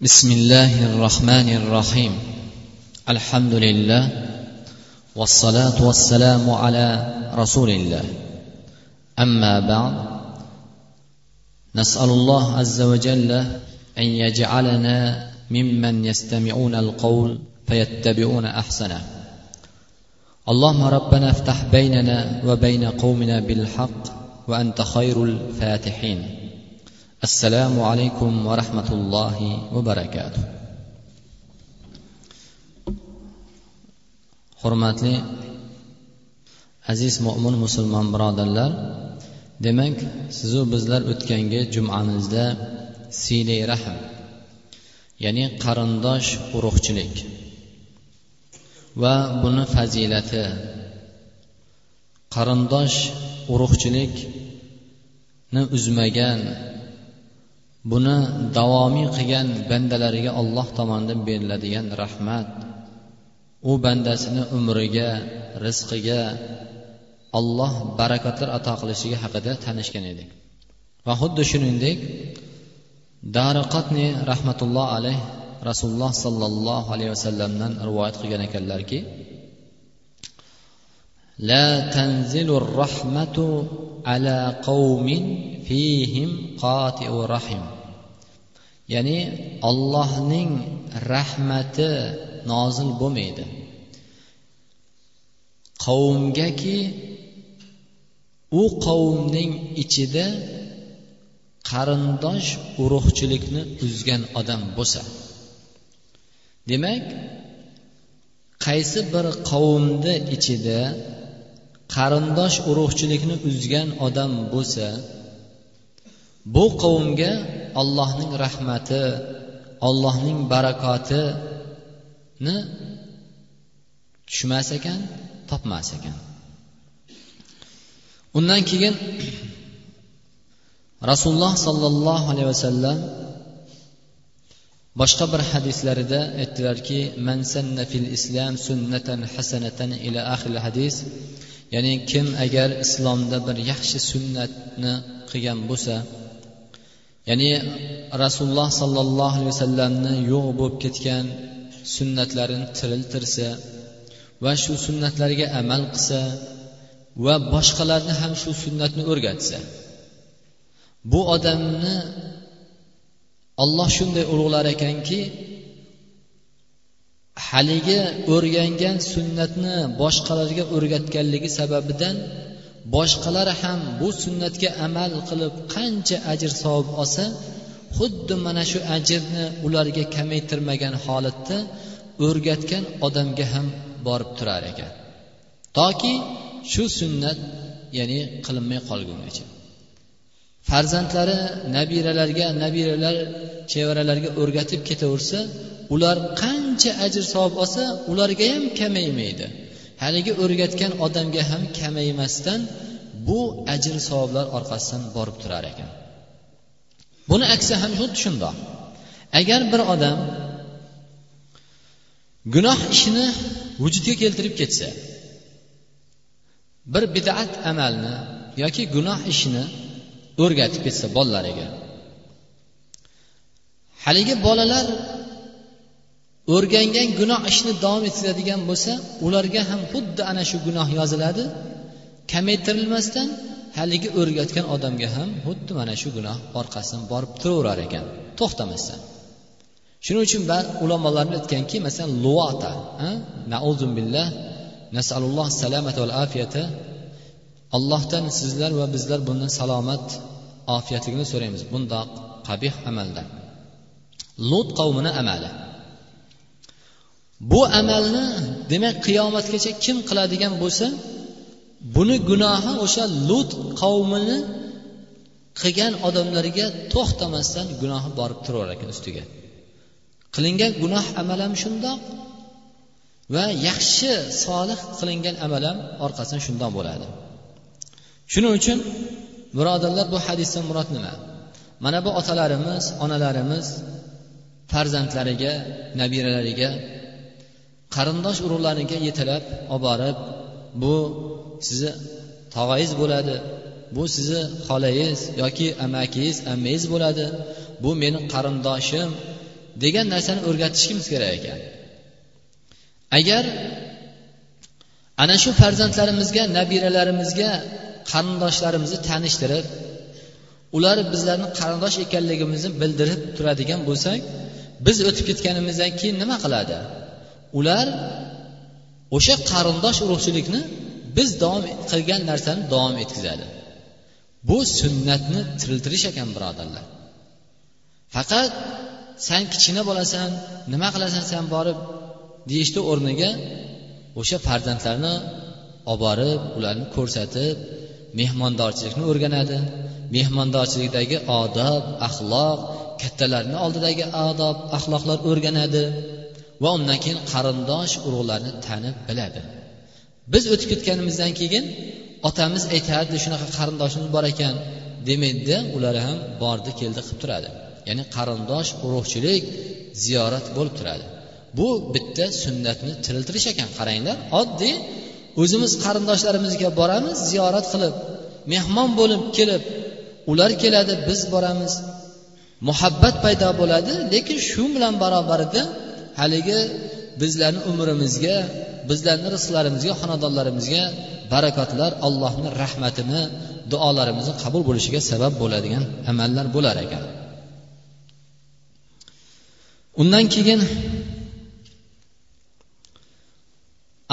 بسم الله الرحمن الرحيم. الحمد لله والصلاة والسلام على رسول الله. أما بعد نسأل الله عز وجل أن يجعلنا ممن يستمعون القول فيتبعون أحسنه. اللهم ربنا افتح بيننا وبين قومنا بالحق وأنت خير الفاتحين. Assalomu alaykum va rahmatullohi va barakatuh. Hurmatli aziz mo'min musulmon birodarlar demak sizu bizlar o'tgangi jumamizda siylay rahm ya'ni qarindosh urug'chilik va buni fazilati. Qarindosh urug'chilikni uzmagan buni davomiy qilgan bandalariga olloh tomonidan beriladigan rahmat u bandasini umriga rizqiga olloh barakotlar ato qilishligi haqida tanishgan edik va xuddi shuningdek dariqotni rahmatulloh alayh rasululloh sollallohu alayhi vasallamdan rivoyat qilgan ekanlarki لا تنزل الرحمة على قوم فيهم قاطع رحم ya'ni ollohning rahmati nozil bo'lmaydi. Qavmgaki u qavmning ichida qarindosh urug'chilikni uzgan odam bo'lsa. Demak qaysi bir qavmni ichida qarindosh urug'chilikni uzgan odam bo'lsa bu qavmga ollohning rahmati ollohning barakotini tushmas ekan topmas ekan. Undan keyin rasululloh sollallohu alayhi vasallam boshqa bir hadislarida aytdilarki man sanna fil islam sunnatan hasanatan ila oxir hadis ya'ni kim agar islomda bir yaxshi sunnatni qilgan bo'lsa ya'ni rasululloh sollallohu alayhi vasallamni yo'q bo'lib ketgan sunnatlarini tiriltirsa va shu sunnatlarga amal qilsa va boshqalarni ham shu sunnatni o'rgatsa bu odamni olloh shunday ulug'lar ekanki haligi o'rgangan sunnatni boshqalarga o'rgatganligi sababidan boshqalar ham bu sunnatga amal qilib qancha ajr savob olsa xuddi mana shu ajrni ularga kamaytirmagan holatda o'rgatgan odamga ham borib turar ekan. Toki shu sunnat ya'ni qilinmay qolgungacha. Farzandlari nabiralarga nabiralar chevaralarga o'rgatib ketaversa ular qancha ajr savob olsa ularga ham kamaymaydi haligi o'rgatgan odamga ham kamaymasdan bu ajr savoblar orqasidan borib turar ekan. Buni aksi ham xuddi shundoq agar bir odam gunoh ishini vujudga keltirib ketsa bir bidat amalni yoki gunoh ishni o'rgatib ketsa bolalariga haligi bolalar o'rgangan gunoh ishni davom ettiradigan bo'lsa ularga ham xuddi ana shu gunoh yoziladi. Kamaytirilmasdan haligi o'rgatgan odamga ham xuddi mana shu gunoh orqasidan borib turaverar ekan. To'xtamasdan. Shuning uchun ulamolar aytganki masalan luata billah nasalulloh salomat val afiyata. Allohdan sizlar va bizlar bundan salomat ofiyatligini so'raymiz. Bundoq qabih amaldan lut qavmini amali. Bu amalni demak qiyomatgacha kim qiladigan bo'lsa buni gunohi o'sha lut qavmini qilgan odamlarga to'xtamasdan gunohi borib turaverar ekan ustiga. Qilingan gunoh amal ham shundoq va yaxshi solih qilingan amal ham orqasidan shundoq bo'ladi. Shuning uchun birodarlar bu hadisdan murod nima? Mana bu otalarimiz onalarimiz farzandlariga nabiralariga qarindosh urug'larnikiga yetalab olib borib bu sizni tog'angiz bo'ladi bu sizni xolangiz yoki amakingiz ammangiz bo'ladi bu meni qarindoshim degan narsani o'rgatishimiz kerak ekan. Agar ana shu farzandlarimizga nabiralarimizga qarindoshlarimizni tanishtirib ular bizlarni qarindosh ekanligimizni bildirib turadigan bo'lsak biz o'tib ketganimizdan keyin nima qiladi? Ular o'sha qarindosh urug'chilikni biz davom qilgan narsani davom etkazadi bu sunnatni tiriltirish ekan birodarlar. Faqat san kichkina bolasan nima qilasan san borib deyishni o'rniga o'sha farzandlarni olib borib ularni ko'rsatib mehmondorchilikni o'rganadi. Mehmondorchilikdagi odob axloq kattalarni oldidagi odob axloqlar o'rganadi. Va undan keyin qarindosh urug'larni tanib biladi. Biz o'tib ketganimizdan keyin otamiz aytardi shunaqa qarindoshimiz bor ekan. demaydida ular ham bordi keldi qilib turadi. Ya'ni qarindosh urug'chilik ziyorat bo'lib turadi. Bu bitta sunnatni tiriltirish ekan qaranglar. Oddiy o'zimiz qarindoshlarimizga boramiz ziyorat qilib mehmon bo'lib kelib ular keladi biz boramiz. Muhabbat paydo bo'ladi lekin shu bilan barobarida haligi bizlarni umrimizga bizlarni rizqlarimizga xonadonlarimizga barakotlar allohni rahmatini duolarimizni qabul bo'lishiga sabab bo'ladigan amallar bo'lar ekan undan keyin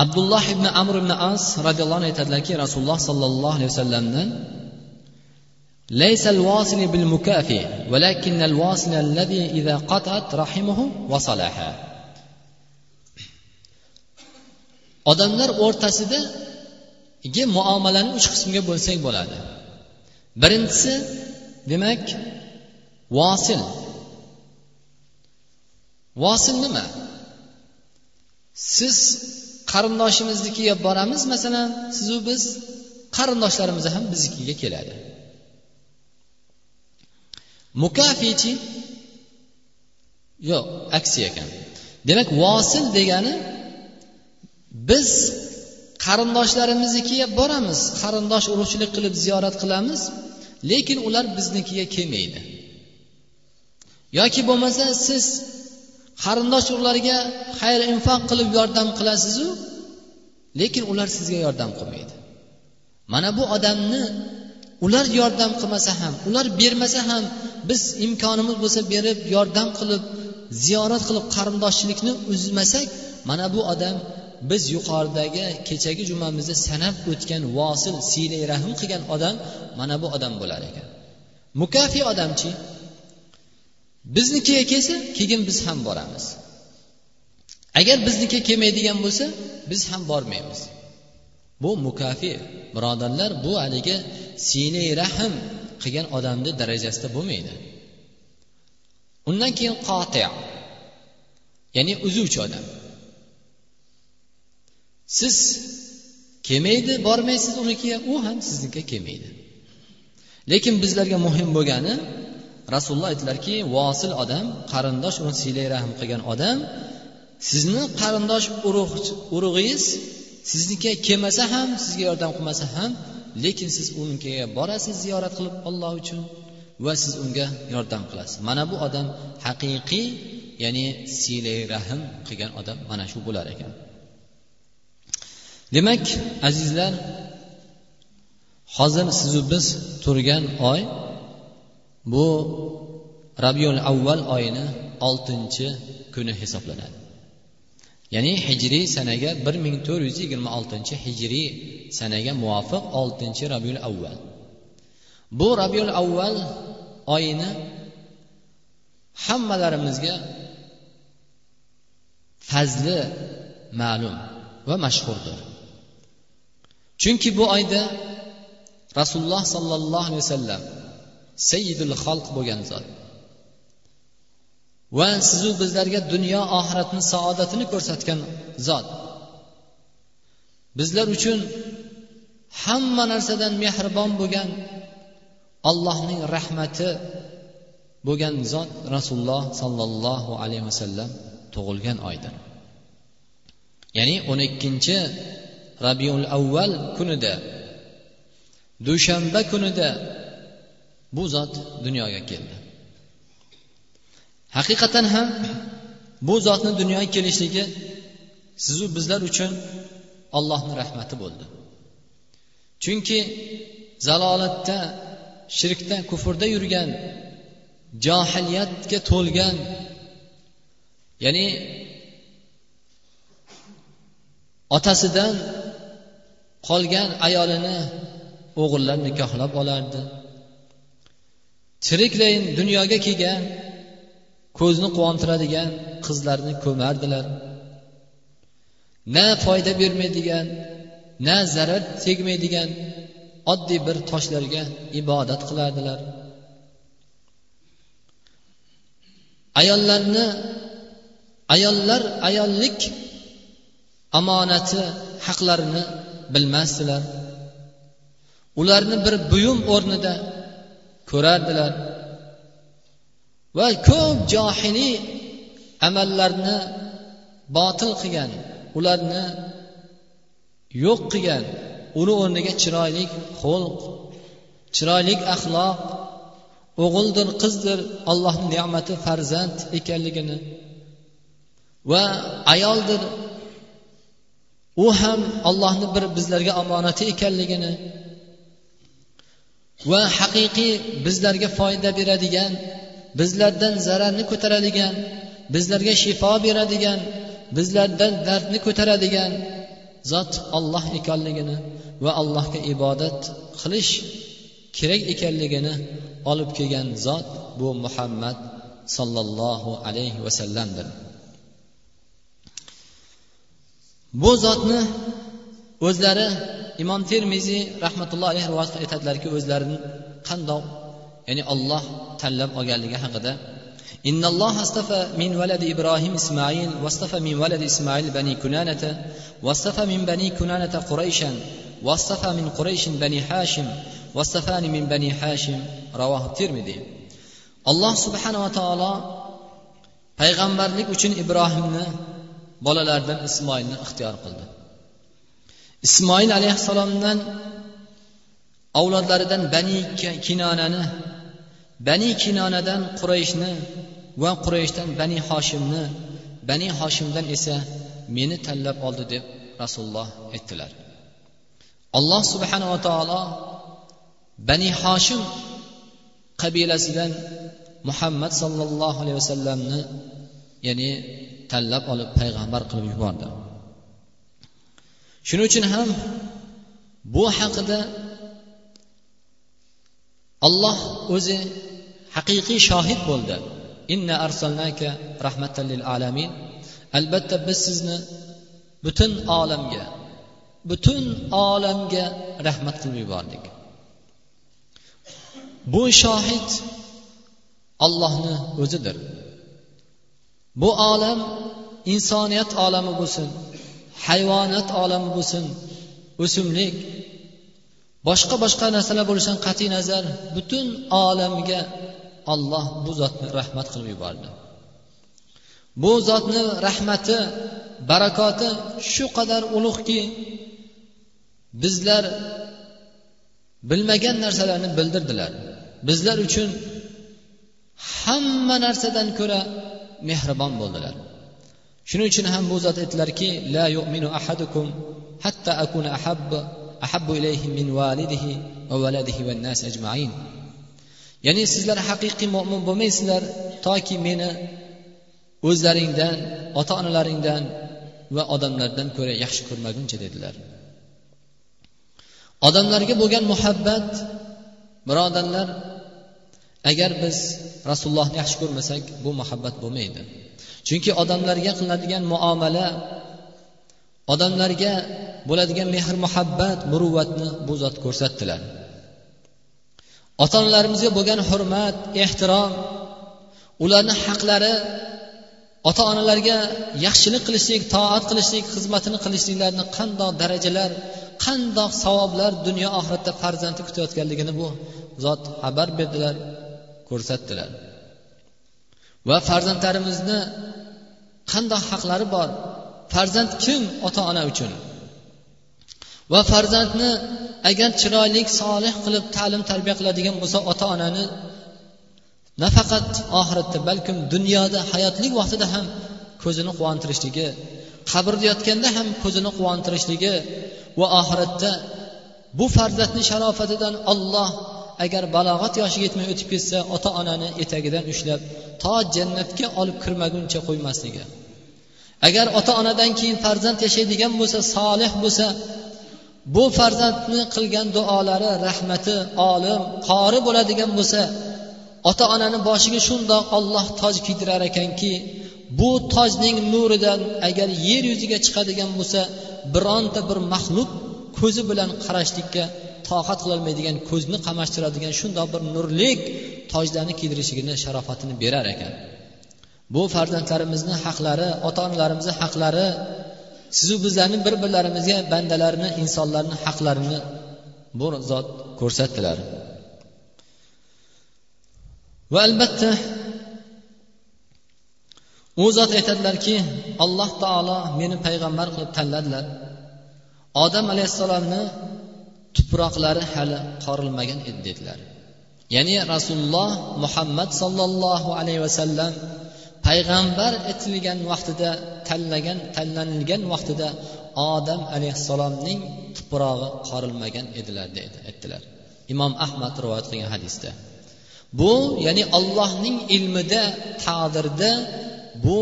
abdulloh ibn amr ibn as roziyallohu anhu aytadilarki rasululloh sollallohu alayhi vasallamdan ليس الواصل بالمكافئ ولكن الواصل الذي إذا قطعت رحمه وصلها odamlar o'rtasidagi muomalani uch qismga bo'lsak bo'ladi. Birinchisi demak vosil. Vosil nima? Siz qarindoshimiznikiga boramiz masalan sizu biz qarindoshlarimiz ham biznikiga keladi. Mukafichi yo'q aksi ekan. Demak vosil degani biz qarindoshlarimiznikiga boramiz. Qarindosh urug'chilik qilib ziyorat qilamiz lekin ular biznikiga kelmaydi. Yoki bo'lmasa siz qarindosh urug'larga xayr infoq qilib yordam qilasizu lekin ular sizga yordam qilmaydi. Mana bu odamni ular yordam qilmasa ham ular bermasa ham biz imkonimiz bo'lsa berib yordam qilib ziyorat qilib qarindoshchilikni uzmasak mana bu odam biz yuqoridagi kechagi jumamizda sanab o'tgan vosil siylay rahm qilgan odam mana bu odam bo'lar ekan. Mukafi odamchi biznikiga kelsa keyin biz ham boramiz. Agar biznikiga kelmaydigan bo'lsa biz ham bormaymiz. Bu mukafi birodarlar bu haligi siylay rahm qilgan odamni darajasida bo'lmaydi. Undan keyin qoti ya'ni uzuvchi odam. Siz kelmaydi bormaysiz unikiga u ham siznikiga kelmaydi lekin bizlarga muhim bo'lgani rasululloh aytdilarki vosil odam qarindosh uni siylay rahm qilgan odam sizni qarindosh urug'ingiz siznikiga kelmasa ham sizga yordam qilmasa ham lekin siz unikiga borasiz ziyorat qilib olloh uchun va siz unga yordam qilasiz. Mana bu odam haqiqiy ya'ni siylay rahm qilgan odam mana shu bo'lar ekan. Demak azizlar hozir sizu biz turgan oy bu rabiul avval oyini oltinchi kuni hisoblanadi. Ya'ni hijriy sanaga bir ming to'rt yuz yigirma oltinchi hijriy sanaga muvofiq oltinchi rabiul avval. Bu rabiul avval oyini hammalarimizga fazli ma'lum va mashhurdir. Chunki bu oyda rasululloh sollallohu alayhi vasallam sayyidul xalq bo'lgan zot. Va sizu bizlarga dunyo oxiratni saodatini ko'rsatgan zot. Bizlar uchun hamma narsadan mehribon bo'lgan allohning rahmati bo'lgan zot rasululloh sollallohu alayhi vasallam tug'ilgan oydir. Ya'ni o'n ikkinchi rabiul avval kunida dushanba kunida bu zot dunyoga keldi. Haqiqatan ham bu zotni dunyoga kelishligi sizu bizlar uchun allohni rahmati bo'ldi. Chunki zalolatda shirkda kufrda yurgan johiliyatga to'lgan ya'ni otasidan qolgan ayolini o'g'illar nikohlab olardi. Tiriklayin dunyoga kelgan ko'zni quvontiradigan qizlarni ko'mardilar. Na foyda bermaydigan na zarar tegmaydigan oddiy bir toshlarga ibodat qilardilar. Ayollarni ayollar ayollik omonati haqlarini bilmasdilar. Ularni bir buyum o'rnida ko'rardilar. Va ko'p johiliy amallarni botil qilgan ularni yo'q qilgan uni o'rniga chiroyli xulq chiroyli axloq o'g'ildir qizdir allohni ne'mati farzand ekanligini va ayoldir u ham allohni bir bizlarga omonati ekanligini va haqiqiy bizlarga foyda beradigan bizlardan zararni ko'taradigan bizlarga shifo beradigan bizlardan dardni ko'taradigan zot olloh ekanligini va allohga ibodat qilish kerak ekanligini olib kelgan zot bu muhammad sollallohu alayhi vasallamdir. bu zotni o'zlari imom termiziy rahmatullohi alayhi rivoyat aytadilarki o'zlarini qandoq ya'ni olloh tanlab olganligi haqida إن الله اصطفى من ولد إبراهيم إسماعيل واصطفى من ولد إسماعيل بني كنانة واصطفى من بني كنانة قريشا واصطفى من قريش بني حاشم واصطفاني من بني حاشم رواه الترمذي alloh subhanava taolo payg'ambarlik uchun ibrohimni bolalaridan ismoilni ixtiyor qildi. Ismoil alayhissalomdan avlodlaridan bani kinonani bani kinonadan qurayshni va qurayshdan bani hoshimni bani hoshimdan esa meni tanlab oldi deb rasululloh aytdilar. Alloh subhanava taolo bani hoshim qabilasidan muhammad sollallohu alayhi vasallamni ya'ni tanlab olib payg'ambar qilib yubordi. Shuning uchun ham bu haqida olloh o'zi haqiqiy shohid bo'ldi. Inna arsalnaka rahmatan lil alamin. Albatta biz sizni butun olamga butun olamga rahmat qilib yubordik. Bu shohid ollohni o'zidir. Bu olam insoniyat olami bo'lsin hayvonot olami bo'lsin o'simlik boshqa boshqa narsalar bo'lishidan qat'iy nazar butun olamga olloh bu zotni rahmat qilib yubordi. Bu zotni rahmati barakoti shu qadar ulug'ki bizlar bilmagan narsalarni bildirdilar. Bizlar uchun hamma narsadan ko'ra mehribon bo'ldilar. Shuning uchun ham bu zot aytdilarki la yu'minu ahadukum hatta akuna ahabbu ahabbu ilayhi min validihi va valadihi va nas ajmain. Ya'ni sizlar haqiqiy mo'min bo'lmaysizlar toki meni o'zlaringdan ota onalaringdan va odamlardan ko'ra yaxshi ko'rmaguncha dedilar. Odamlarga bo'lgan muhabbat birodarlar agar biz rasulullohni yaxshi ko'rmasak bu muhabbat bo'lmaydi. Chunki odamlarga qilinadigan muomala odamlarga bo'ladigan mehr muhabbat muruvvatni bu zot ko'rsatdilar. Ota onalarimizga bo'lgan hurmat ehtirom ularni haqlari ota onalarga yaxshilik qilishlik toat qilishlik xizmatini qilishliklarini qandoq darajalar qandoq savoblar dunyo oxiratda farzandi kutayotganligini bu zot xabar berdilar. Ko'rsatdilar. Va farzandlarimizni qandoq haqlari bor? Farzand kim ota ona uchun? Va farzandni agar chiroyli solih qilib ta'lim tarbiya qiladigan bo'lsa ota onani nafaqat oxiratda balkim dunyoda hayotlik vaqtida ham ko'zini quvontirishligi qabrda yotganda ham ko'zini quvontirishligi va oxiratda bu farzandni sharofatidan olloh agar balog'at yoshiga yetmay o'tib ketsa ota onani etagidan ushlab to jannatga olib kirmaguncha qo'ymasligi. Agar ota onadan keyin farzand yashaydigan bo'lsa solih bo'lsa bu farzandni qilgan duolari rahmati olim qori bo'ladigan bo'lsa ota onani boshiga shundoq olloh toj kiydirar ekanki bu tojning nuridan agar yer yuziga chiqadigan bo'lsa bironta bir maxluq ko'zi bilan qarashlikka toqat qilolmaydigan ko'zni qamashtiradigan shundoq bir nurlik tojlarni kiydirishligini sharofatini berar ekan. Bu farzandlarimizni haqlari ota onalarimizni haqlari sizu bizlarni bir birlarimizga bandalarni insonlarni haqlarini bu zot ko'rsatdilar. Va albatta u zot aytadilarki alloh taolo meni payg'ambar qilib tanladilar. Odam alayhissalomni tuproqlari hali qorilmagan edi dedilar. Ya'ni rasululloh muhammad sollallohu alayhi vasallam payg'ambar etilgan vaqtida tanlagan tanlanilgan vaqtida odam alayhissalomning tuprog'i qorilmagan edilar dedi aytdilar. Imom ahmad rivoyat qilgan hadisda. Bu ya'ni allohning ilmida taqdirda bu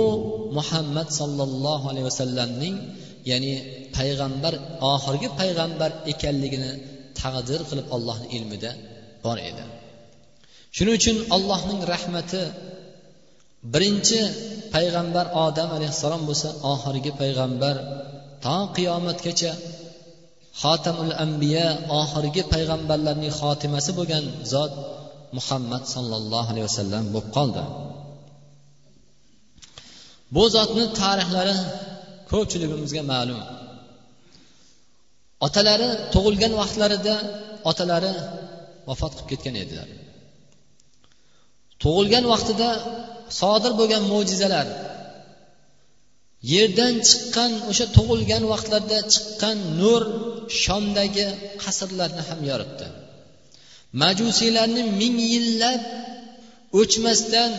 muhammad sollallohu alayhi vasallamning ya'ni payg'ambar oxirgi payg'ambar ekanligini taqdir qilib ollohni ilmida bor edi. Shuning uchun allohning rahmati birinchi payg'ambar odam alayhissalom bo'lsa oxirgi payg'ambar to qiyomatgacha xotamul ambiya oxirgi payg'ambarlarning xotimasi bo'lgan zot muhammad sollallohu alayhi vasallam bo'lib qoldi. Bu zotni tarixlari ko'pchiligimizga ma'lum. Otalari tug'ilgan vaqtlarida otalari vafot qilib ketgan edilar. Tug'ilgan vaqtida sodir bo'lgan mo'jizalar yerdan chiqqan o'sha tug'ilgan vaqtlarda chiqqan nur shomdagi qasrlarni ham yoritdi. Majusiylarni ming yillab o'chmasdan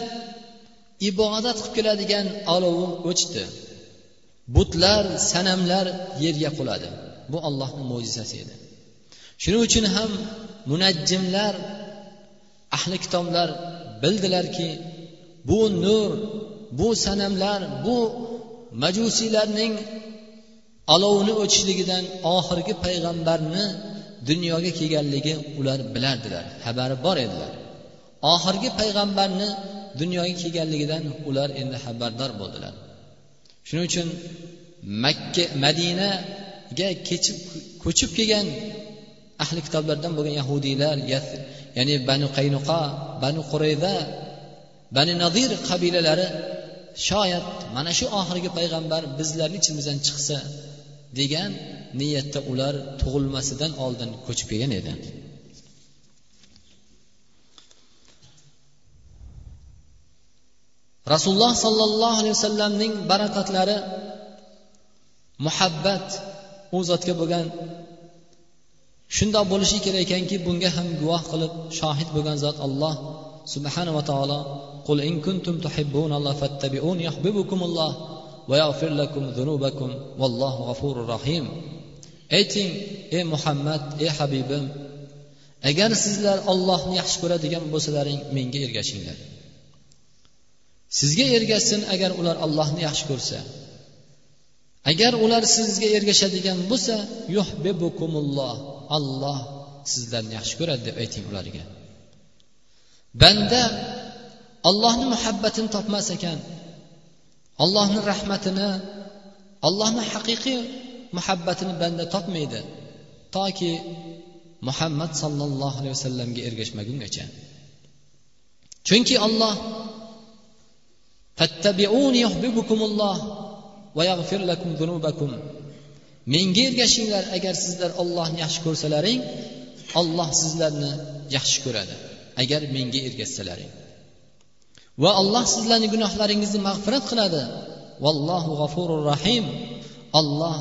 ibodat qilib keladigan olovi o'chdi. Butlar sanamlar yerga quladi. Bu ollohni mo'jizasi edi. Shuning uchun ham munajjimlar ahli kitoblar bildilarki bu nur bu sanamlar bu majusiylarning olovni o'chishligidan oxirgi payg'ambarni dunyoga kelganligi ular bilardilar xabari bor edilar. Oxirgi payg'ambarni dunyoga kelganligidan ular endi xabardor bo'ldilar. Shuning uchun makka madinaga kechib ko'chib kelgan ahli kitoblardan bo'lgan yahudiylar ya'ni banu qaynuqa banu qurayza bani nadir qabilalari shoyat mana shu oxirgi payg'ambar bizlarni ichimizdan chiqsa degan niyatda ular tug'ilmasidan oldin ko'chib kelgan edi. rasululloh sollallohu alayhi vasallamning barakotlari muhabbat u zotga bo'lgan shundoq bo'lishi kerak ekanki bunga ham guvoh qilib shohid bo'lgan zot alloh subhanava taolo قل إن كنتم تحبون الله فاتبعون يحببكم الله ويغفر لكم ذنوبكم والله غفور رحيم ayting ey muhammad ey habibim agar sizlar ollohni yaxshi ko'radigan bo'lsalaring menga ergashinglar Sizga ergashsin agar ular allohni yaxshi ko'rsa. Agar ular sizga ergashadigan bo'lsa yuhbibukumulloh alloh sizlarni yaxshi ko'radi deb ayting ularga. Banda allohni muhabbatini topmas ekan allohni rahmatini allohni haqiqiy muhabbatini banda topmaydi toki muhammad sollallohu alayhi vasallamga ergashmagungacha. Chunki olloh menga ergashinglar agar sizlar ollohni yaxshi ko'rsalaring olloh sizlarni yaxshi ko'radi agar menga ergashsalaring. Va alloh sizlarni gunohlaringizni mag'firat qiladi. Vallohu g'afurur rahim. Olloh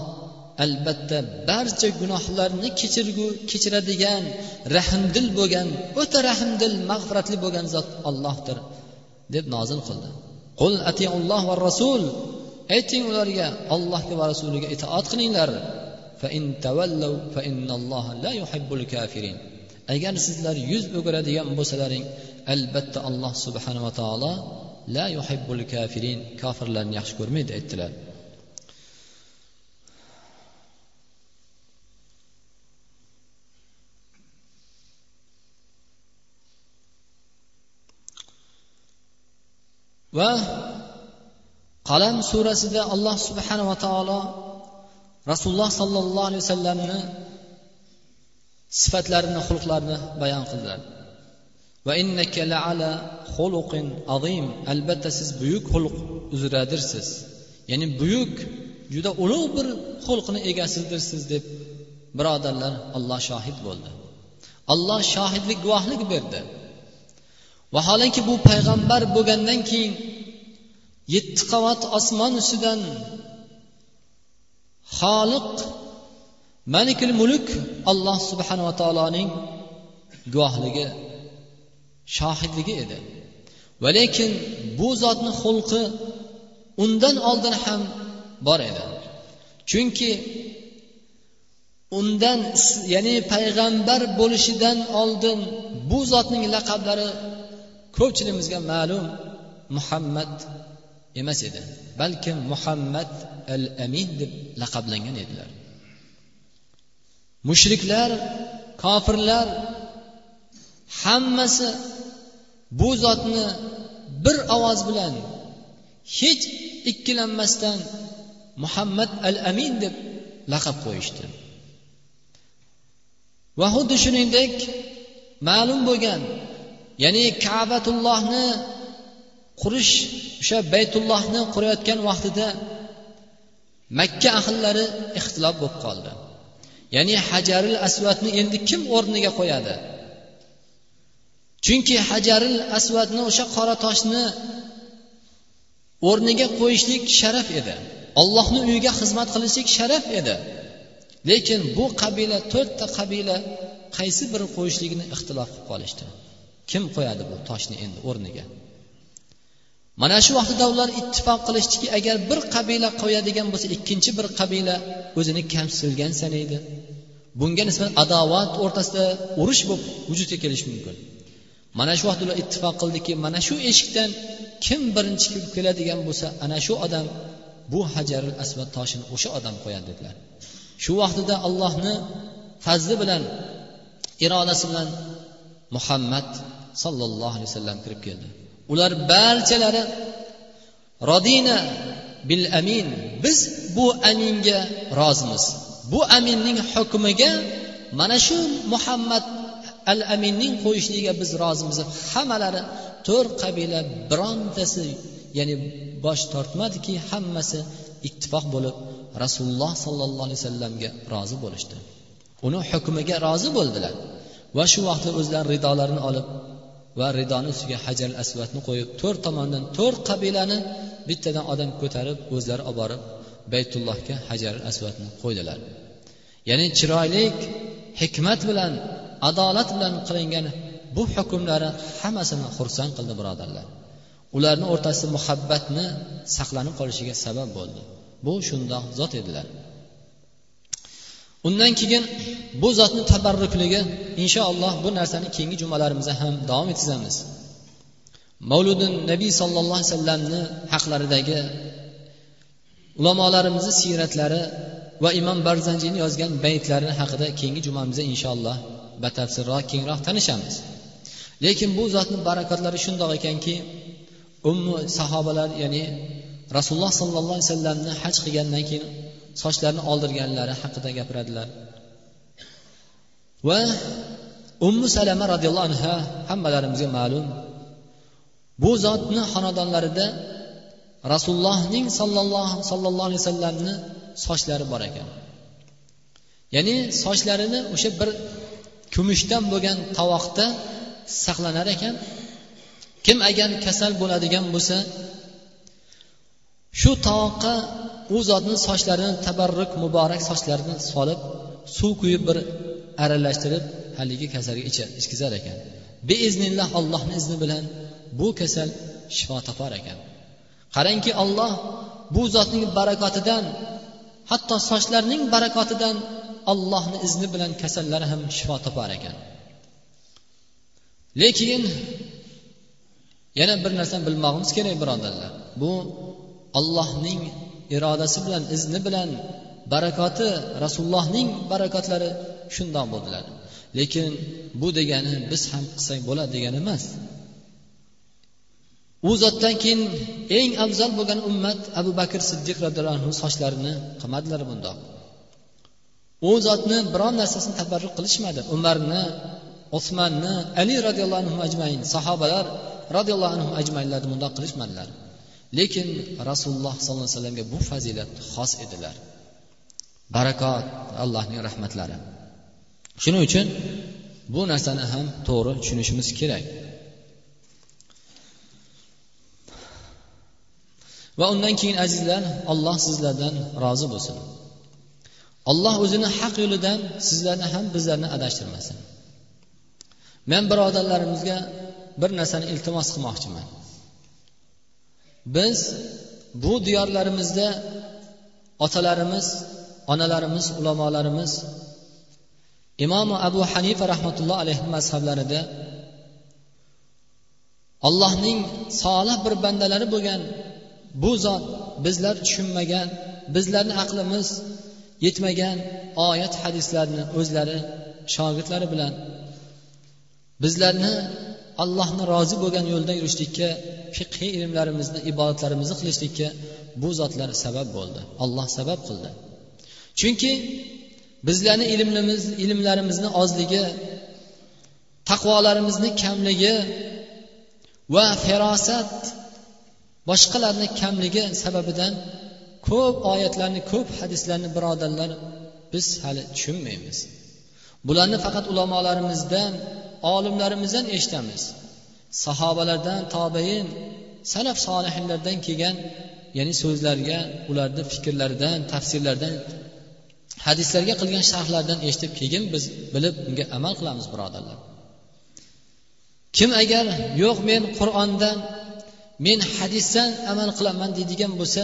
albatta barcha gunohlarni kechirgu kechiradigan rahmdil bo'lgan o'ta rahmdil mag'firatli bo'lgan zot ollohdir deb nozil qildi. Qul atiulloh va rasul. Ayting ularga allohga va rasuliga itoat qilinglar. Agar sizlar yuz o'giradigan bo'lsalaring albatta alloh subhanava taolo la yuhibbul kafirin kofirlarni yaxshi ko'rmaydi aytdilar. Va qalam surasida alloh subhanava taolo rasululloh sollallohu alayhi vasallamni sifatlarini xulqlarini bayon qildilar. Va innaka laala xuluqin azim. Albatta siz buyuk xulq uzradirsiz. Ya'ni buyuk juda ulug' bir xulqni egasidirsiz deb birodarlar alloh shohid bo'ldi. Alloh shohidlik guvohlik berdi. Vaholanki bu payg'ambar bo'lgandan keyin yetti qavat osmon ustidan xoliq malikul mulk alloh subhanava taoloning guvohligi shohidligi edi. Va lekin bu zotni xulqi undan oldin ham bor edi. Chunki undan ya'ni payg'ambar bo'lishidan oldin bu zotning laqablari ko'pchiligimizga ma'lum muhammad emas edi balkim muhammad al amin deb laqablangan edilar. Mushriklar kofirlar hammasi bu zotni bir ovoz bilan hech ikkilanmasdan muhammad al amin deb laqab qo'yishdi. Va xuddi shuningdek ma'lum bo'lgan ya'ni kabatullohni qurish o'sha baytullohni qurayotgan vaqtida makka ahllari ixtilof bo'lib qoldi. Ya'ni hajaril asvatni endi kim o'rniga qo'yadi? Chunki hajaril asvatni o'sha qora toshni o'rniga qo'yishlik sharaf edi. Ollohni uyiga xizmat qilishlik sharaf edi. Lekin bu qabila to'rtta qabila qaysi biri qo'yishligini ixtilof qilib qolishdi? Kim qo'yadi bu toshni endi o'rniga? Mana shu vaqtida ular ittifoq qilishdiki agar bir qabila qo'yadigan bo'lsa ikkinchi bir qabila o'zini kamsitilgan sanaydi. Bunga nisbatan adovat o'rtasida urush bo'lib vujudga kelishi mumkin. Mana shu vaqtda ular ittifoq qildiki mana shu eshikdan kim birinchi kirib keladigan bo'lsa ana shu odam bu hajarul asvad toshini o'sha odam qo'yadi dedilar. Shu vaqtida allohni fazli bilan irodasi bilan muhammad sollallohu alayhi vasallam kirib keldi. Ular barchalari rodina bil amin biz bu aminga rozimiz. Bu aminning hukmiga mana shu muhammad al aminning qo'yishligiga biz rozimiz. deb hammalari to'rt qabila birontasi ya'ni bosh tortmadiki hammasi ittifoq bo'lib rasululloh sollallohu alayhi vasallamga rozi bo'lishdi. Uni hukmiga rozi bo'ldilar va shu vaqtda o'zlari ridolarini olib va ridoni ustiga hajar asvatni qo'yib to'rt tomondan to'rt qabilani bittadan odam ko'tarib o'zlari olib borib baytullohga hajar asvatni qo'ydilar. Ya'ni chiroylik hikmat bilan adolat bilan qilingan bu hukmlari hammasini xursand qildi birodarlar. Ularni o'rtasida muhabbatni saqlanib qolishiga sabab bo'ldi. Bu shundoq zot edilar. Undan keyin bu zotni tabarrukligi inshaalloh bu narsani keyingi jumalarimizda ham davom etkazamiz mavludin nabiy sollallohu alayhi vasallamni haqlaridagi ulamolarimizni siyratlari va imom barzanjiyni yozgan baytlari haqida keyingi jumamizda inshaalloh batafsilroq kengroq tanishamiz. Lekin bu zotni barakatlari shundoq ekanki ummu sahobalar ya'ni rasululloh sollallohu alayhi vasallamni haj qilgandan keyin sochlarini oldirganlari haqida gapiradilar. Va ummu salama roziyallohu anha hammalarimizga ma'lum bu zotni xonadonlarida rasulullohning sollallohu sollallohu alayhi vasallamni sochlari bor ekan. Ya'ni sochlarini o'sha bir kumushdan bo'lgan tovoqda saqlanar ekan. Kim agar kasal bo'ladigan bo'lsa shu tovoqqa u zotni sochlarini tabarruk muborak sochlarini solib suv quyib bir aralashtirib haligi kasalga ichkizar ekan. Beiznillah allohni izni bilan bu kasal shifo topar ekan. Qarangki olloh bu zotning barakotidan hatto sochlarning barakotidan allohni izni bilan kasallar ham shifo topar ekan. Lekin yana bir narsani bilmog'imiz kerak birodarlar. Bu allohning irodasi bilan izni bilan barakoti rasulullohning barakotlari shundoq bo'ldilar. Lekin bu degani biz ham qilsak bo'ladi degani emas. U zotdan keyin eng afzal bo'lgan ummat abu bakr siddiq roziyallohu anhu sochlarini qilmadilar bundoq. U zotni biron narsasini tabarruk qilishmadi. Umarni usmanni ali roziyallohu anhu ajmain sahobalar roziyallohu anhu ajmainlarni bundoq qilishmadilar. Lekin rasululloh sollallohu alayhi vasallamga bu fazilat xos edilar. Barakot allohning rahmatlari. Shuning uchun bu narsani ham to'g'ri tushunishimiz kerak. Va undan keyin azizlar alloh sizlardan rozi bo'lsin. Alloh o'zini haq yo'lidan sizlarni ham bizlarni adashtirmasin. Men birodarlarimizga bir narsani iltimos qilmoqchiman. Biz bu diyorlarimizda otalarimiz onalarimiz ulamolarimiz imomi abu hanifa rahmatulloh alayhi mazhablarida allohning solih bir bandalari bo'lgan bu zot bizlar tushunmagan bizlarni aqlimiz yetmagan oyat hadislarni o'zlari shogirdlari bilan bizlarni allohni rozi bo'lgan yo'lda yurishlikka fiqhiy ilmlarimizni ibodatlarimizni qilishlikka bu zotlar sabab bo'ldi. Olloh sabab qildi. Chunki bizlarni ilmimiz ilmlarimizni ozligi taqvolarimizni kamligi va farosat boshqalarni kamligi sababidan ko'p oyatlarni ko'p hadislarni birodarlar biz hali tushunmaymiz. Bularni faqat ulamolarimizdan olimlarimizdan eshitamiz. Sahobalardan tobein salaf solihinlardan kelgan ya'ni so'zlarga ularni fikrlaridan tafsirlardan hadislarga qilgan sharhlardan eshitib keyin biz bilib unga amal qilamiz birodarlar. Kim agar yo'q men qur'ondan men hadisdan amal qilaman deydigan bo'lsa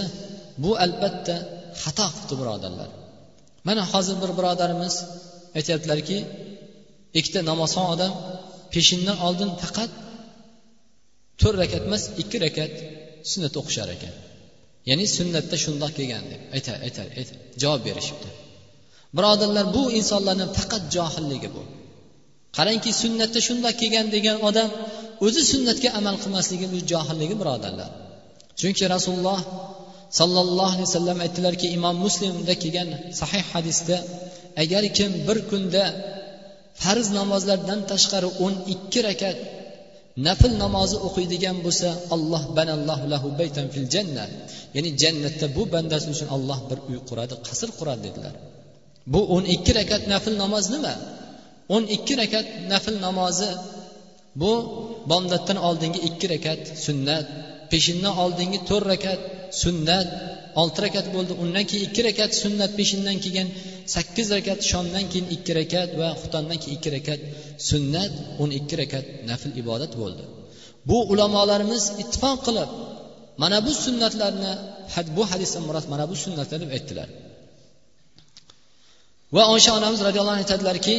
bu albatta xato qilibdi birodarlar. Mana hozir bir birodarimiz aytyaptilarki ikkita namozxon odam peshindan oldin faqat to'rt rakat emas ikki rakat sunnat o'qishar ekan. Ya'ni sunnatda shundoq kelgan deb aytar aytar javob berishibdi. Birodarlar bu insonlarni faqat johilligi bu. Qarangki sunnatda shundoq kelgan degan odam o'zi sunnatga amal qilmasligi bu johilligi birodarlar. Chunki rasululloh sollallohu alayhi vasallam aytdilarki imom muslimda kelgan sahih hadisda agar kim bir kunda farz namozlardan tashqari o'n ikki rakat nafl namozi o'qiydigan bo'lsa alloh banallohu lahu baytan fil janna. Ya'ni jannatda bu bandasi uchun alloh bir uy quradi qasr quradi dedilar. Bu o'n ikki rakat nafl namoz nima? O'n ikki rakat nafl namozi bu bomdoddan oldingi ikki rakat sunnat peshindan oldingi to'rt rakat sunnat olti rakat bo'ldi. Undan keyin ikki rakat sunnat peshindan keyin sakkiz rakat shomdan keyin ikki rakat va xutondan keyin ikki rakat sunnat o'n ikki rakat nafl ibodat bo'ldi. Bu ulamolarimiz ittifoq qilib mana bu sunnatlarni bu hadisdan murod mana bu sunnatlar deb aytdilar. Va oysha onamiz roziyallohu anhu aytadilarki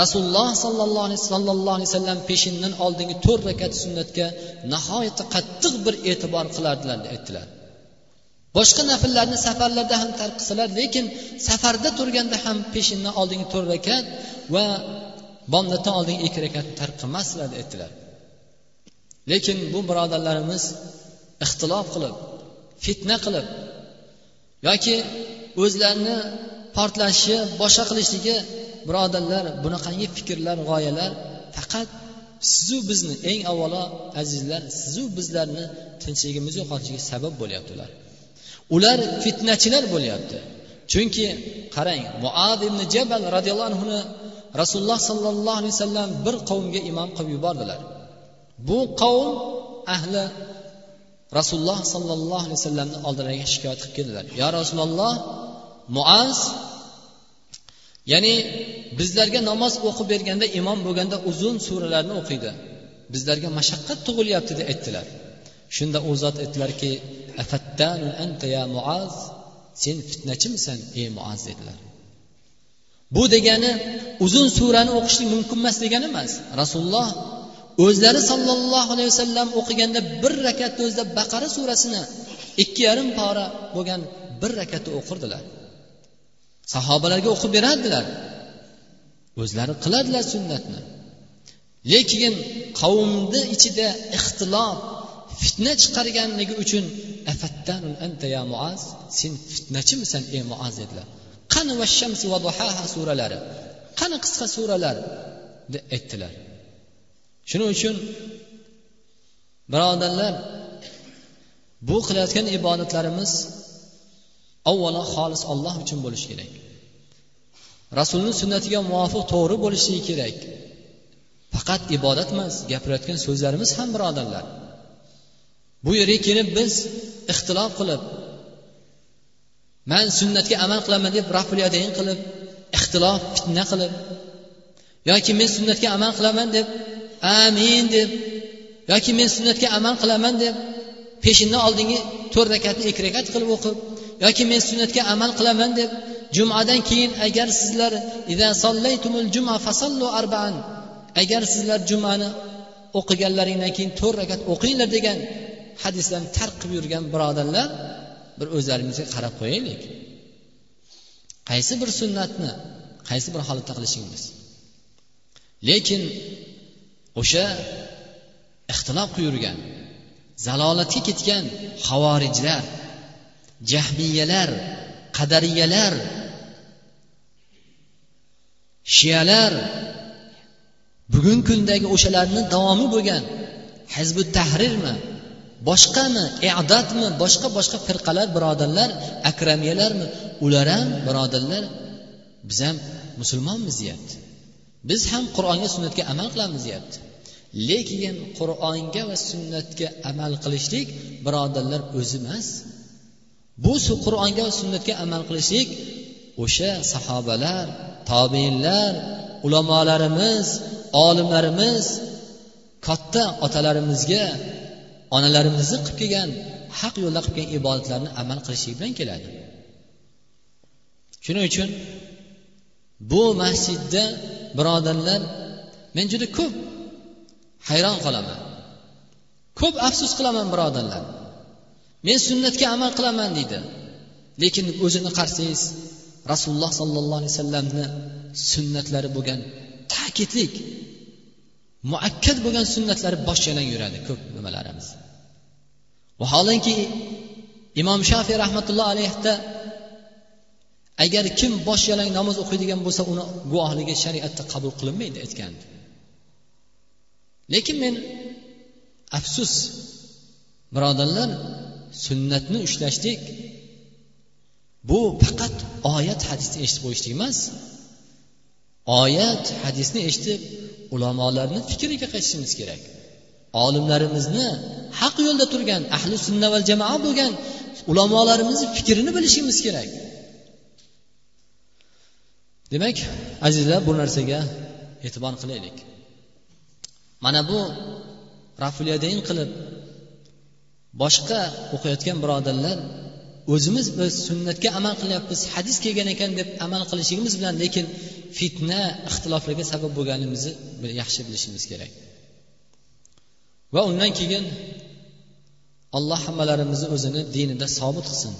rasululloh sollallohu alayhi sallallohu alayhi vasallam peshindan oldingi to'rt rakat sunnatga nihoyatda qattiq bir e'tibor qilardilar aytdilar. Boshqa nafllarni safarlarda ham tark qilsalar lekin safarda turganda ham peshindan oldingi to'rt rakat va bomdoddan oldingi ikki rakatni tark qilmasdilar aytdilar. Lekin bu birodarlarimiz ixtilof qilib fitna qilib yoki o'zlarini portlashi boshqa qilishligi birodarlar bunaqangi fikrlar g'oyalar faqat sizu bizni eng avvalo azizlar sizu bizlarni tinchligimizni yo'qotishiga sabab bo'lyapti ular ular fitnachilar bo'lyapti. Chunki qarang muad ibn jabal roziyallohu anhuni rasululloh sollallohu alayhi vasallam bir qavmga imom qilib yubordilar. Bu qavm ahli rasululloh sollallohu alayhi vasallamni oldilariga shikoyat qilib keldilar. Yo rasululloh muaz ya'ni bizlarga namoz o'qib berganda imom bo'lganda uzun suralarni o'qiydi. Bizlarga mashaqqat tug'ilyapti deb aytdilar. Shunda u zot aytdilarki sen fitnachimisan ey muaz dedilar. Bu degani uzun surani o'qishlik mumkin emas degani emas. Rasululloh o'zlari sollallohu alayhi vasallam o'qiganda bir rakatni o'zida baqara surasini ikki yarim pora bo'lgan bir rakatni o'qirdilar. Sahobalarga o'qib berardilar. O'zlari qiladilar sunnatni. Lekin qavmni ichida ixtilof fitna chiqarganligi uchun anta ya muaz sen fitnachimisan ey muaz? dedilar. Qani va shamsi va duhaha suralari? Qani qisqa suralar? deb aytdilar. Shuning uchun birodarlar bu qilayotgan ibodatlarimiz avvalo xolis olloh uchun bo'lishi kerak. Rasulni sunnatiga muvofiq to'g'ri bo'lishligi kerak. Faqat ibodat emas gapirayotgan so'zlarimiz ham birodarlar. Bu yerga kelib biz ixtilof qilib man sunnatga amal qilaman deb rafulyadayn qilib ixtilof fitna qilib yoki men sunnatga amal qilaman deb amin deb yoki men sunnatga amal qilaman deb peshinni oldingi to'rt rakatni ikki rakat qilib o'qib yoki men sunnatga amal qilaman deb jumadan keyin agar sizlar arbaan agar sizlar jumani o'qiganlaringdan keyin to'rt rakat o'qinglar degan hadislarni tark qilib yurgan birodarlar bir o'zlarimizga qarab qo'yaylik. Qaysi bir sunnatni qaysi bir holatda qilishimiz lekin o'sha ixtilof qilib yurgan zalolatga ketgan havorijlar jahmiyalar qadariyalar shiyalar bugungi kundagi o'shalarni davomi bo'lgan hizbi tahrirmi boshqami e'dodmi boshqa boshqa firqalar birodarlar akramiyalarmi ular ham birodarlar biz ham musulmonmiz deyapti. Biz ham qur'onga sunnatga amal qilamiz deyapti. Lekin qur'onga va sunnatga amal qilishlik birodarlar o'zi emas bu qur'onga sunnatga amal qilishlik o'sha sahobalar tobeinlar ulamolarimiz olimlarimiz katta otalarimizga onalarimizni qilib kelgan haq yo'lda qilib kelgan ibodatlarni amal qilishlik bilan keladi. Shuning uchun bu masjidda birodarlar men juda ko'p hayron qolaman. Ko'p afsus qilaman birodarlar. Men sunnatga amal qilaman deydi. Lekin o'zini qarasangiz rasululloh sollallohu alayhi vasallamni sunnatlari bo'lgan ta'kidlik muakkad bo'lgan sunnatlari bosh yalang yuradi ko'p nimalarimiz. Vaholanki imom shofiy rahmatulloh alayhda agar kim bosh yalang namoz o'qiydigan bo'lsa uni guvohligi shariatda qabul qilinmaydi aytgandi. Lekin men afsus birodarlar sunnatni ushlashlik bu faqat oyat hadisni eshitib qo'yishlik emas. Oyat hadisni eshitib ulamolarni fikriga qaytishimiz kerak. Olimlarimizni haq yo'lda turgan ahli sunna va jamoa bo'lgan ulamolarimizni fikrini bilishimiz kerak. Demak azizlar bu narsaga e'tibor qilaylik. Mana bu rafuliyadayn qilib boshqa o'qiyotgan birodarlar o'zimiz biz sunnatga amal qilyapmiz hadis kelgan ekan deb amal qilishligimiz bilan lekin fitna ixtiloflarga sabab bo'lganimizni yaxshi bilishimiz kerak. Va undan keyin alloh hammalarimizni o'zini dinida sobit qilsin.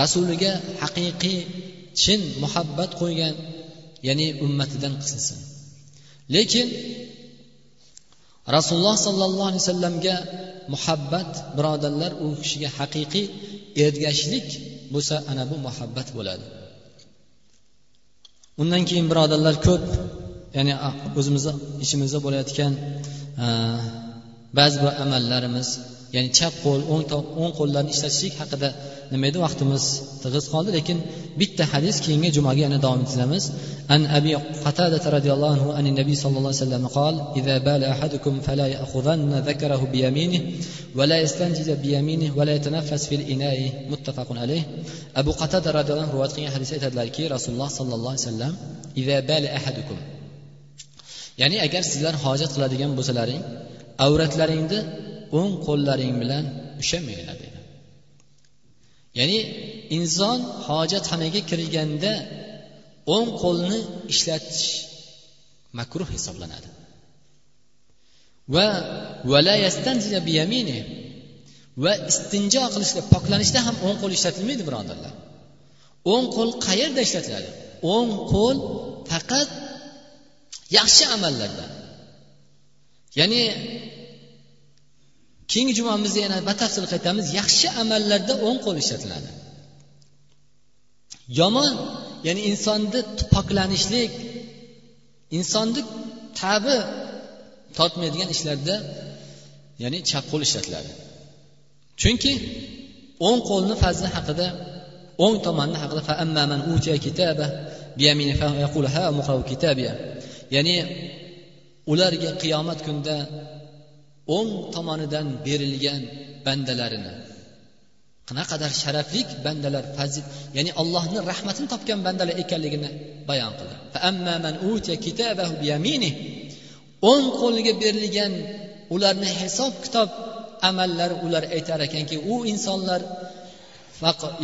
Rasuliga haqiqiy chin muhabbat qo'ygan ya'ni ummatidan qilsin lekin rasululloh sollallohu alayhi vasallamga muhabbat birodarlar u kishiga haqiqiy ergashishlik bo'lsa ana bu muhabbat bo'ladi. Undan keyin birodarlar ko'p ya'ni o'zimizni ichimizda bo'layotgan ba'zi bir amallarimiz ya'ni chap qo'l o'ng o'ng qo'llarni ishlatishlik haqida nima edi vaqtimiz tig'iz qoldi lekin bitta hadis keyingi jumaga yana davom ettiramiz an abi qatada roziyallohu anhu an nabiy sallallohu alayhi vasallam qol إذا بال أحدكم فلا يأخذن ذكره بيمينه ولا يستنجد بيمينه ولا يتنفس في الإناء متفق عليه أبو قتادة رضي الله عنه rivoyat qilgan hadisda aytadilarki rasululloh sollallohu alayhi vasallam إذا بال أحدكم ya'ni agar sizlar hojat qiladigan bo'lsalaring avratlaringni o'ng qo'llaring bilan ushamanglar dedi. Ya'ni inson hojatxonaga kirganda o'ng qo'lni ishlatish makruh hisoblanadi. Va va istinjo qilishda poklanishda ham o'ng qo'l ishlatilmaydi birodarlar. O'ng qo'l qayerda ishlatiladi? O'ng qo'l faqat yaxshi amallarda ya'ni keyingi jumamizda yana batafsil qaytamiz. Yaxshi amallarda o'ng qo'l ishlatiladi. Yomon ya'ni insonni poklanishlik insonni tabi tortmaydigan ishlarda ya'ni chap qo'l ishlatiladi. Chunki o'ng qo'lni fazli haqida o'ng tomonni haqida ya'ni ularga qiyomat kunida o'ng tomonidan berilgan bandalarini qanaqadar sharafli bandalar fazil ya'ni allohni rahmatini topgan bandalar ekanligini bayon qildi. O'ng qo'liga berilgan ularni hisob kitob amallari ular aytar ekanki u insonlar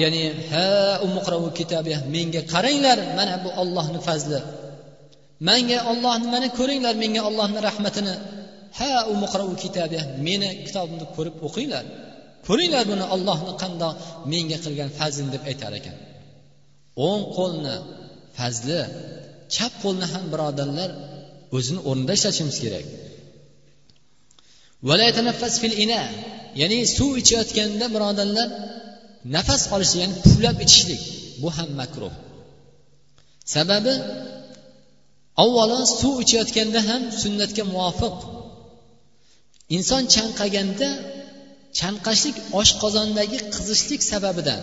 ya'ni ha menga qaranglar mana bu ollohni fazli manga ollohni mana ko'ringlar menga ollohni rahmatini. Ha u kitabi meni kitobimni ko'rib o'qinglar. Ko'ringlar buni ollohni qandoq menga qilgan fazlini deb aytar ekan. O'ng qo'lni fazli chap qo'lni ham birodarlar o'zini o'rnida ishlatishimiz kerak. Ya'ni suv ichayotganda birodarlar nafas olishlik ya'ni puflab ichishlik bu ham makruh. Sababi avvalo suv ichayotganda ham sunnatga muvofiq. Inson chanqaganda chanqashlik oshqozondagi qizishlik sababidan.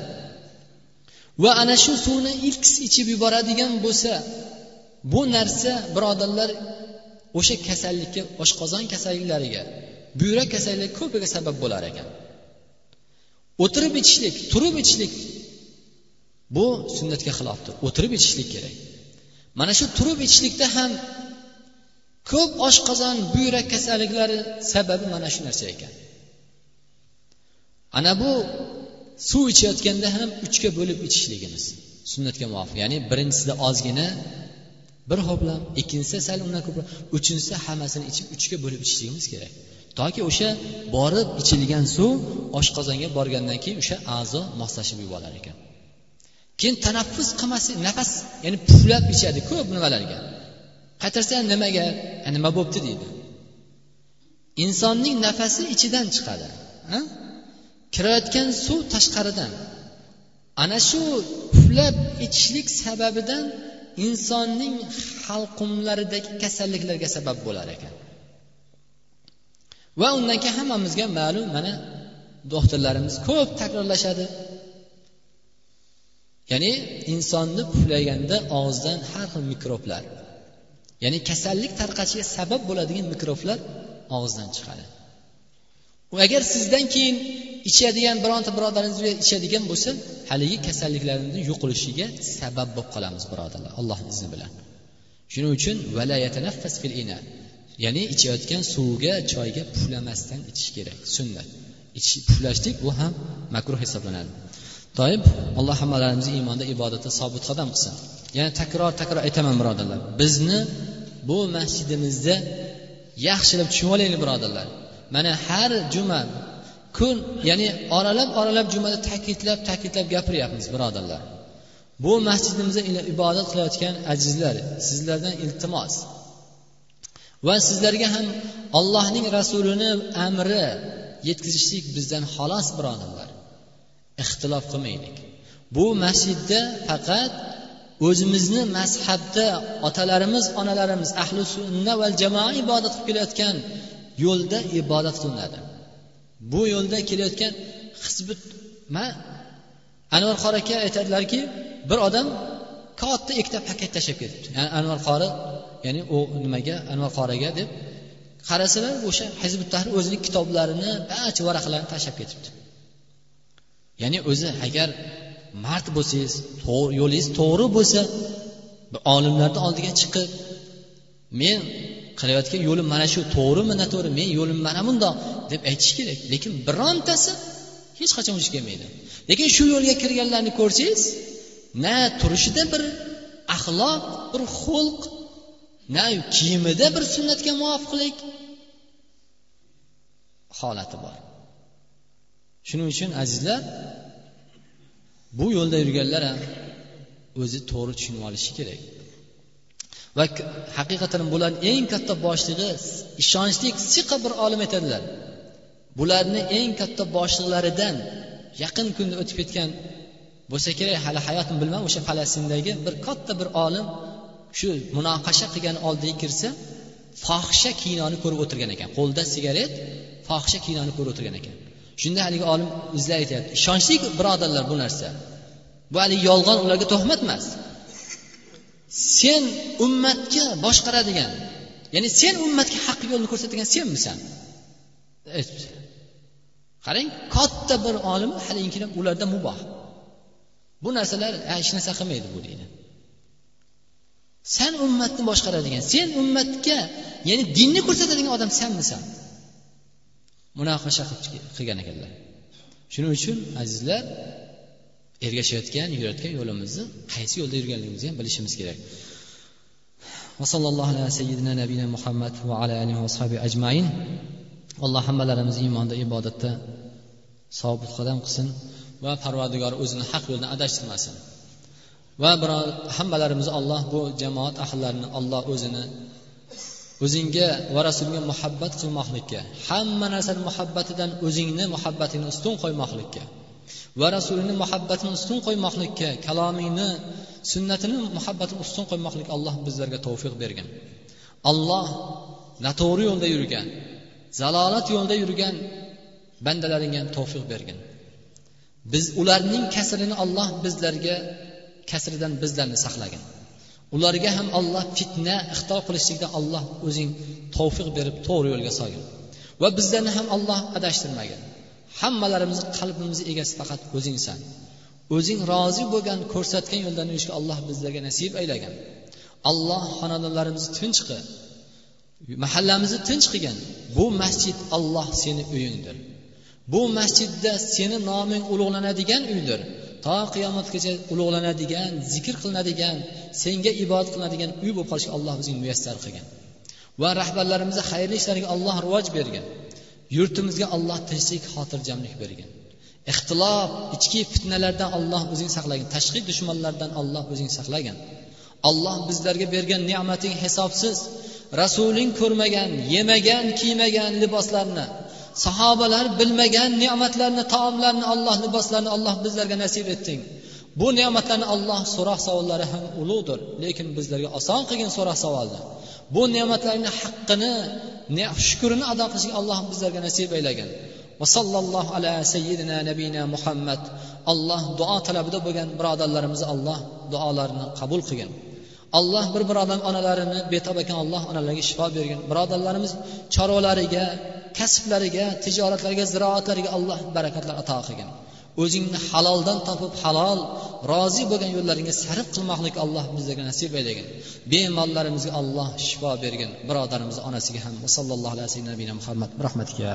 Va ana shu suvni ilk ichib yuboradigan bo'lsa bu narsa birodarlar o'sha kasallikka oshqozon kasalliklariga buyrak kasalliklari ko'piga sabab bo'lar ekan. O'tirib ichishlik turib ichishlik bu sunnatga xilofdir. O'tirib ichishlik kerak. Mana shu turib ichishlikda ham ko'p oshqozon buyrak kasalliklari sababi mana shu narsa ekan. Ana bu suv ichayotganda ham uchga bo'lib ichishligimiz sunnatga muvofiq. Ya'ni birinchisida ozgina bir ho'plam ikkinchisida sal undan ko'proq uchinchisida hammasini ichib uchga bo'lib ichishligimiz kerak. Toki o'sha borib ichilgan suv oshqozonga borgandan keyin o'sha a'zo moslashib yuborar ekan. Keyin tanaffus qilmaslik nafas ya'ni puflab ichadi ko'p nimalarga. Qaytarsa ham nimaga nima bo'libdi deydi. Insonning nafasi ichidan chiqadi kirayotgan suv tashqaridan. Ana shu puflab ichishlik sababidan insonning halqumlaridagi kasalliklarga sabab bo'lar ekan. Va undan keyin hammamizga ma'lum mana doktorlarimiz ko'p takrorlashadi. Ya'ni insonni puflaganda og'izdan har xil mikroblar ya'ni kasallik tarqashiga sabab bo'ladigan mikroblar og'izdan chiqadi. Agar sizdan keyin ichadigan bironta birodaringiz ichadigan bo'lsa haligi kasalliklarni yo'qilishiga sabab bo'lib qolamiz birodarlar allohni izni bilan. Shuning uchun fil ina ya'ni ichayotgan suvga choyga puflamasdan ichish kerak sunnat. Puflashlik bu ham makruh hisoblanadi. Toib alloh hammalarimizni iymonda ibodatda sobit qadam qilsin. Yana takror takror aytaman birodarlar. Bizni bu masjidimizda yaxshilab tushunib olaylik birodarlar. Mana har juma kun ya'ni oralab oralab jumada ta'kidlab ta'kidlab gapiryapmiz birodarlar. Bu masjidimizda ibodat qilayotgan azizlar sizlardan iltimos. Va sizlarga ham allohning rasulini amri yetkazishlik bizdan xolos birodarlar. Ixtilof qilmaylik. Bu masjidda faqat o'zimizni mazhabda otalarimiz onalarimiz ahli sunna va jamoa ibodat qilib kelayotgan yo'lda ibodat qilinadi. Bu yo'lda kelayotgan hizbi anvar qori aka aytadilarki bir odam katta ikkita paket tashlab ketibdi. Ya'ni anvar qori ya'ni u nimaga? Anvar qoriga deb qarasalar o'sha hizbi tahrir o'zini kitoblarini barcha varaqlarini tashlab ketibdi. Ya'ni o'zi agar mard bo'lsangiz yo'lingiz to'g'ri bo'lsa olimlarni oldiga chiqib men qilayotgan yo'lim mana shu to'g'rimi noto'g'ri men yo'lim mana bundoq deb aytish kerak. Lekin birontasi hech qachon o'zi kelmaydi. Lekin shu yo'lga kirganlarni ko'rsangiz na turishida bir axloq bir xulq na kiyimida bir sunnatga muvofiqlik holati bor. Shuning uchun azizlar bu yo'lda yurganlar ham o'zi to'g'ri tushunib olishi kerak. Va haqiqatan bularni eng katta boshlig'i ishonchli siqa bir olim aytadilar. Bularni eng katta boshliqlaridan yaqin kunda o'tib ketgan bo'lsa kerak hali hayotim bilmam o'sha falastindagi bir katta bir olim shu munoqasha qilgan oldiga kirsa fohisha kinoni ko'rib o'tirgan ekan. Qo'lida sigaret fohisha kinoni ko'rib o'tirgan ekan. Shunda haligi olim o'zlari aytyapti. Ishonchli birodarlar bu narsa. Bu haligi yolg'on ularga tuhmat emas. Sen ummatga boshqaradigan ya'ni sen ummatga haq yo'lni ko'rsatadigan senmisan. Qarang katta bir olim haliginkina ularda muboh. Bu narsalar hech narsa qilmaydi bu deydi san ummatni boshqaradigan sen ummatga ya'ni dinni ko'rsatadigan odam sanmisan munoqasha qilgan ekanlar shuning uchun azizlar ergashayotgan yurayotgan yo'limizni qaysi yo'lda yurganligimizni ham bilishimiz kerak وصلى الله على سيدنا نبينا محمد وعلى آله وأصحابه أجمعين alloh hammalarimizni iymonda ibodatda sobit qadam qilsin va parvardigor o'zini haq yo'ldan adashtirmasin va hammalarimizni alloh bu jamoat ahllarini alloh o'zini o'zingga va rasulga muhabbat qilmoqlikka hamma narsani muhabbatidan o'zingni muhabbatingni ustun qo'ymoqlikka va rasulini muhabbatini ustun qo'ymoqlikka kalomingni sunnatini muhabbatini ustun qo'ymoqlik alloh bizlarga tavfiq bergin. Alloh noto'g'ri yo'lda yurgan zalolat yo'lida yurgan bandalaringga tavfiq bergin. Biz ularning kasrini alloh bizlarga kasridan bizlarni saqlagin. Ularga ham alloh fitna ixto qilishlikdan alloh o'zing tavfiq berib to'g'ri yo'lga solgin. Va bizlarni ham alloh adashtirmagin. Hammalarimizni qalbimizni egasi faqat o'zingsan. O'zing rozi bo'lgan ko'rsatgan yo'ldan yurishga alloh bizlarga nasib aylagin. Alloh xonadonlarimizni tinch qil. Mahallamizni tinch qilgin. Bu masjid alloh seni uyingdir. Bu masjidda seni noming ulug'lanadigan uydir. To qiyomatgacha ulug'lanadigan zikr qilinadigan senga ibodat qilinadigan uy bo'lib qolishga alloh bizga muyassar qilgan. Va rahbarlarimizga xayrli ishlariga alloh rivoj bergan. Yurtimizga alloh tinchlik xotirjamlik bergan. Ixtilof ichki fitnalardan alloh o'zing saqlagin tashqi dushmanlardan alloh o'zing saqlagin alloh bizlarga bergan ne'mating hisobsiz. Rasuling ko'rmagan yemagan kiymagan liboslarni sahobalar bilmagan ne'matlarni taomlarni alloh liboslarni alloh bizlarga nasib etding. Bu ne'matlarni alloh so'roq savollari ham ulug'dir lekin bizlarga oson qilgin so'roq savolni bu ne'matlarni haqqini shukrini ado qilishga alloh bizlarga nasib aylagin va sallallohu ala sayyidina nabiyina muhammad. Alloh duo talabida bo'lgan birodarlarimizni alloh duolarini qabul qilgin. Alloh bir bir odam onalarini betob ekan alloh onalarga shifo bergin. Birodarlarimiz chorvalariga kasblariga tijoratlariga ziroatlariga alloh barakatlar ato qilgin. O'zingni haloldan topib halol rozi bo'lgan yo'llaringga sarf qilmoqlik alloh bizlarga nasib aylagin bemorlarimizga alloh shifo bergin. Birodarimizni onasiga ham sallallohu alayhi vasallam muhammad rahmatga